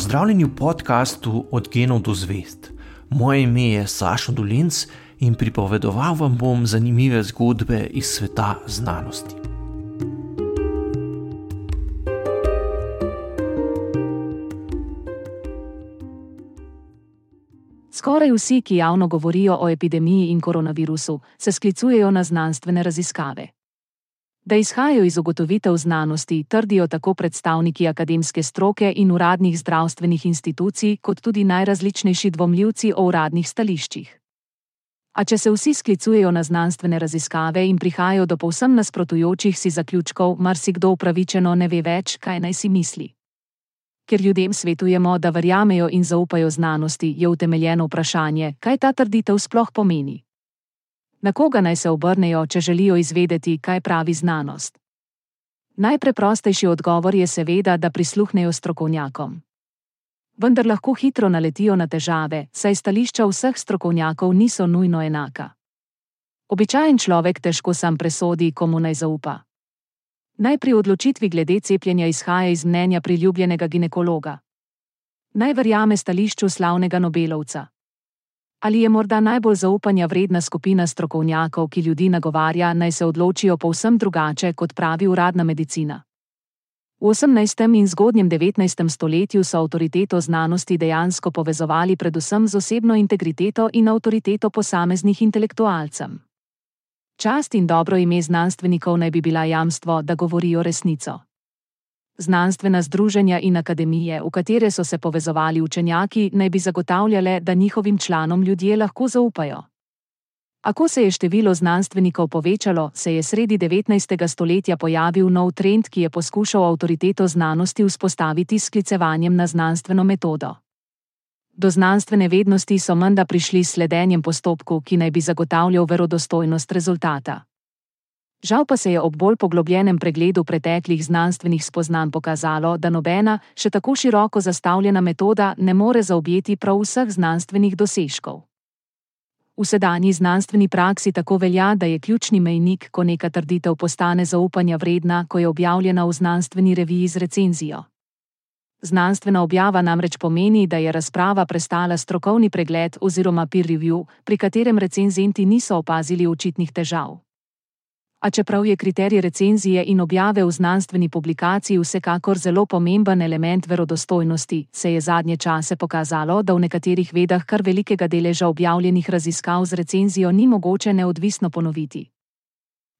Pozdravljeni v podkastu Od genov do zvest. Moje ime je Sašo Dolinc in pripovedoval vam bom zanimive zgodbe iz sveta znanosti. Skoraj vsi, ki javno govorijo o epidemiji in koronavirusu, se sklicujejo na znanstvene raziskave. Da izhajajo iz ugotovitev znanosti, trdijo tako predstavniki akademske stroke in uradnih zdravstvenih institucij, kot tudi najrazličnejši dvomljivci o uradnih stališčih. A če se vsi sklicujejo na znanstvene raziskave in prihajajo do povsem nasprotujočih si zaključkov, marsikdo upravičeno ne ve več, kaj naj si misli. Ker ljudem svetujemo, da verjamejo in zaupajo znanosti, je utemeljeno vprašanje, kaj ta trditev sploh pomeni. Na koga naj se obrnejo, če želijo izvedeti, kaj pravi znanost? Najpreprostejši odgovor je seveda, da prisluhnejo strokovnjakom. Vendar lahko hitro naletijo na težave, saj stališča vseh strokovnjakov niso nujno enaka. Običajen človek težko sam presodi, komu naj zaupa. Naj pri odločitvi glede cepljenja izhaja iz mnenja priljubljenega ginekologa. Naj verjame stališču slavnega Nobelovca. Ali je morda najbolj zaupanja vredna skupina strokovnjakov, ki ljudi nagovarja, naj se odločijo povsem drugače, kot pravi uradna medicina? V 18. in zgodnjem 19. stoletju so avtoriteto znanosti dejansko povezovali predvsem z osebno integriteto in avtoriteto posameznih intelektualcev. Čast in dobro ime znanstvenikov naj bi bila jamstvo, da govorijo resnico znanstvena združenja in akademije, v katere so se povezovali učenjaki, naj bi zagotavljale, da njihovim članom ljudje lahko zaupajo. Ako se je število znanstvenikov povečalo, se je sredi 19. stoletja pojavil nov trend, ki je poskušal avtoriteto znanosti vzpostaviti s sklicevanjem na znanstveno metodo. Do znanstvene vednosti so menda prišli s sledenjem postopku, ki naj bi zagotavljal verodostojnost rezultata. Žal pa se je ob bolj poglobljenem pregledu preteklih znanstvenih spoznanj pokazalo, da nobena, še tako široko zastavljena metoda ne more zaobjeti prav vseh znanstvenih dosežkov. V sedanji znanstveni praksi tako velja, da je ključni mejnik, ko neka trditev postane zaupanja vredna, ko je objavljena v znanstveni reviji z recenzijo. Znanstvena objava namreč pomeni, da je razprava prestala strokovni pregled oziroma peer review, pri katerem recenzenti niso opazili očitnih težav. A čeprav je kriterij recenzije in objave v znanstveni publikaciji vsekakor zelo pomemben element verodostojnosti, se je zadnje čase pokazalo, da v nekaterih vedah kar velikega deleža objavljenih raziskav z recenzijo ni mogoče neodvisno ponoviti.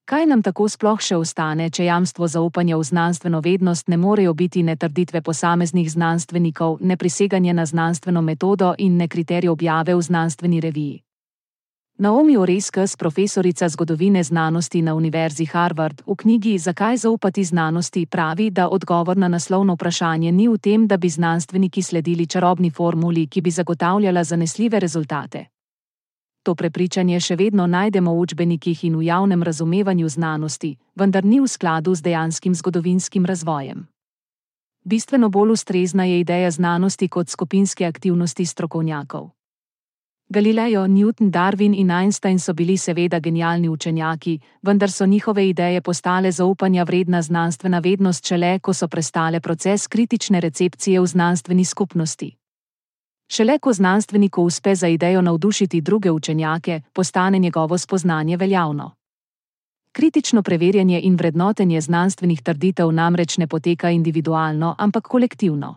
Kaj nam tako sploh še ostane, če jamstvo zaupanja v znanstveno vednost ne morejo biti ne trditve posameznih znanstvenikov, ne priseganje na znanstveno metodo in ne kriterij objave v znanstveni reviji? Naomi Oreskes, profesorica zgodovine znanosti na Univerzi Harvard, v knjigi Zakaj zaupati znanosti pravi, da odgovor na naslovno vprašanje ni v tem, da bi znanstveniki sledili čarobni formuli, ki bi zagotavljala zanesljive rezultate. To prepričanje še vedno najdemo v učbenikih in v javnem razumevanju znanosti, vendar ni v skladu z dejanskim zgodovinskim razvojem. Bistveno bolj ustrezna je ideja znanosti kot skupinske aktivnosti strokovnjakov. Galileo, Newton, Darwin in Einstein so bili seveda genialni učenjaki, vendar so njihove ideje postale zaupanja vredna znanstvena vednost šele, ko so prestale proces kritične recepcije v znanstveni skupnosti. Šele ko znanstveniku uspe za idejo navdušiti druge učenjake, postane njegovo spoznanje veljavno. Kritično preverjanje in vrednotenje znanstvenih trditev namreč ne poteka individualno, ampak kolektivno.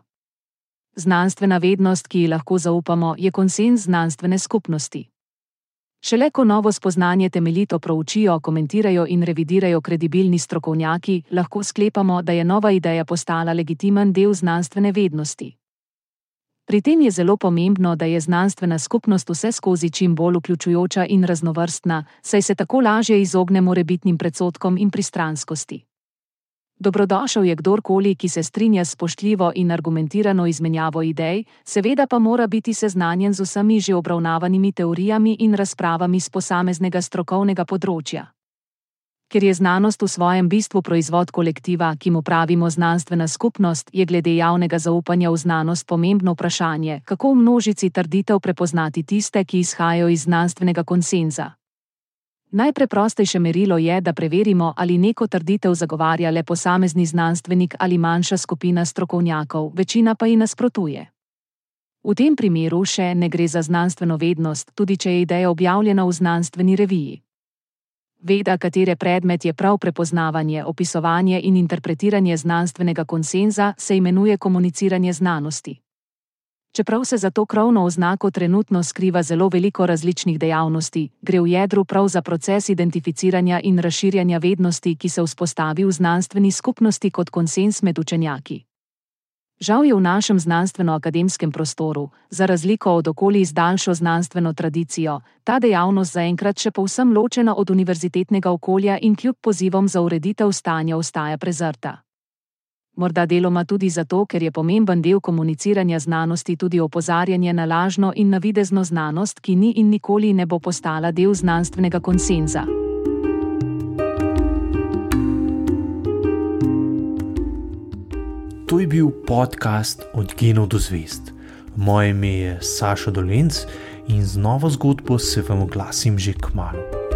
Znanstvena vednost, ki ji lahko zaupamo, je konsens znanstvene skupnosti. Šele ko novo spoznanje temeljito proučijo, komentirajo in revidirajo kredibilni strokovnjaki, lahko sklepamo, da je nova ideja postala legitimen del znanstvene vednosti. Pri tem je zelo pomembno, da je znanstvena skupnost vse skozi čim bolj vključujoča in raznovrstna, saj se tako lažje izognemo rebitnim predsotkom in pristranskosti. Dobrodošel je kdorkoli, ki se strinja s spoštljivo in argumentirano izmenjavo idej, seveda pa mora biti seznanjen z vsemi že obravnavanimi teorijami in razpravami z posameznega strokovnega področja. Ker je znanost v svojem bistvu proizvod kolektiva, ki mu pravimo znanstvena skupnost, je glede javnega zaupanja v znanost pomembno vprašanje, kako v množici trditev prepoznati tiste, ki izhajajo iz znanstvenega konsenza. Najpreprostejše merilo je, da preverimo, ali neko trditev zagovarja le posamezni znanstvenik ali manjša skupina strokovnjakov, večina pa ji nasprotuje. V tem primeru še ne gre za znanstveno vednost, tudi če je ideja objavljena v znanstveni reviji. Veda, katere predmet je prav prepoznavanje, opisovanje in interpretiranje znanstvenega konsenza, se imenuje komuniciranje znanosti. Čeprav se za to krovno oznako trenutno skriva zelo veliko različnih dejavnosti, gre v jedru prav za proces identificiranja in razširjanja vednosti, ki se vzpostavi v znanstveni skupnosti kot konsens med učenjaki. Žal je v našem znanstveno-akademskem prostoru, za razliko od okolij z daljšo znanstveno tradicijo, ta dejavnost zaenkrat še povsem ločena od univerzitetnega okolja in kljub pozivom za ureditev stanja ostaja prezrta. Morda deloma tudi zato, ker je pomemben del komuniciranja znanosti tudi opozarjanje na lažno in navidezno znanost, ki ni in nikoli ne bo postala del znanstvenega konsenza. To je bil podcast Od genov do zvest. Moje ime je Saša Dolence in z novo zgodbo se vam oglasim že k malu.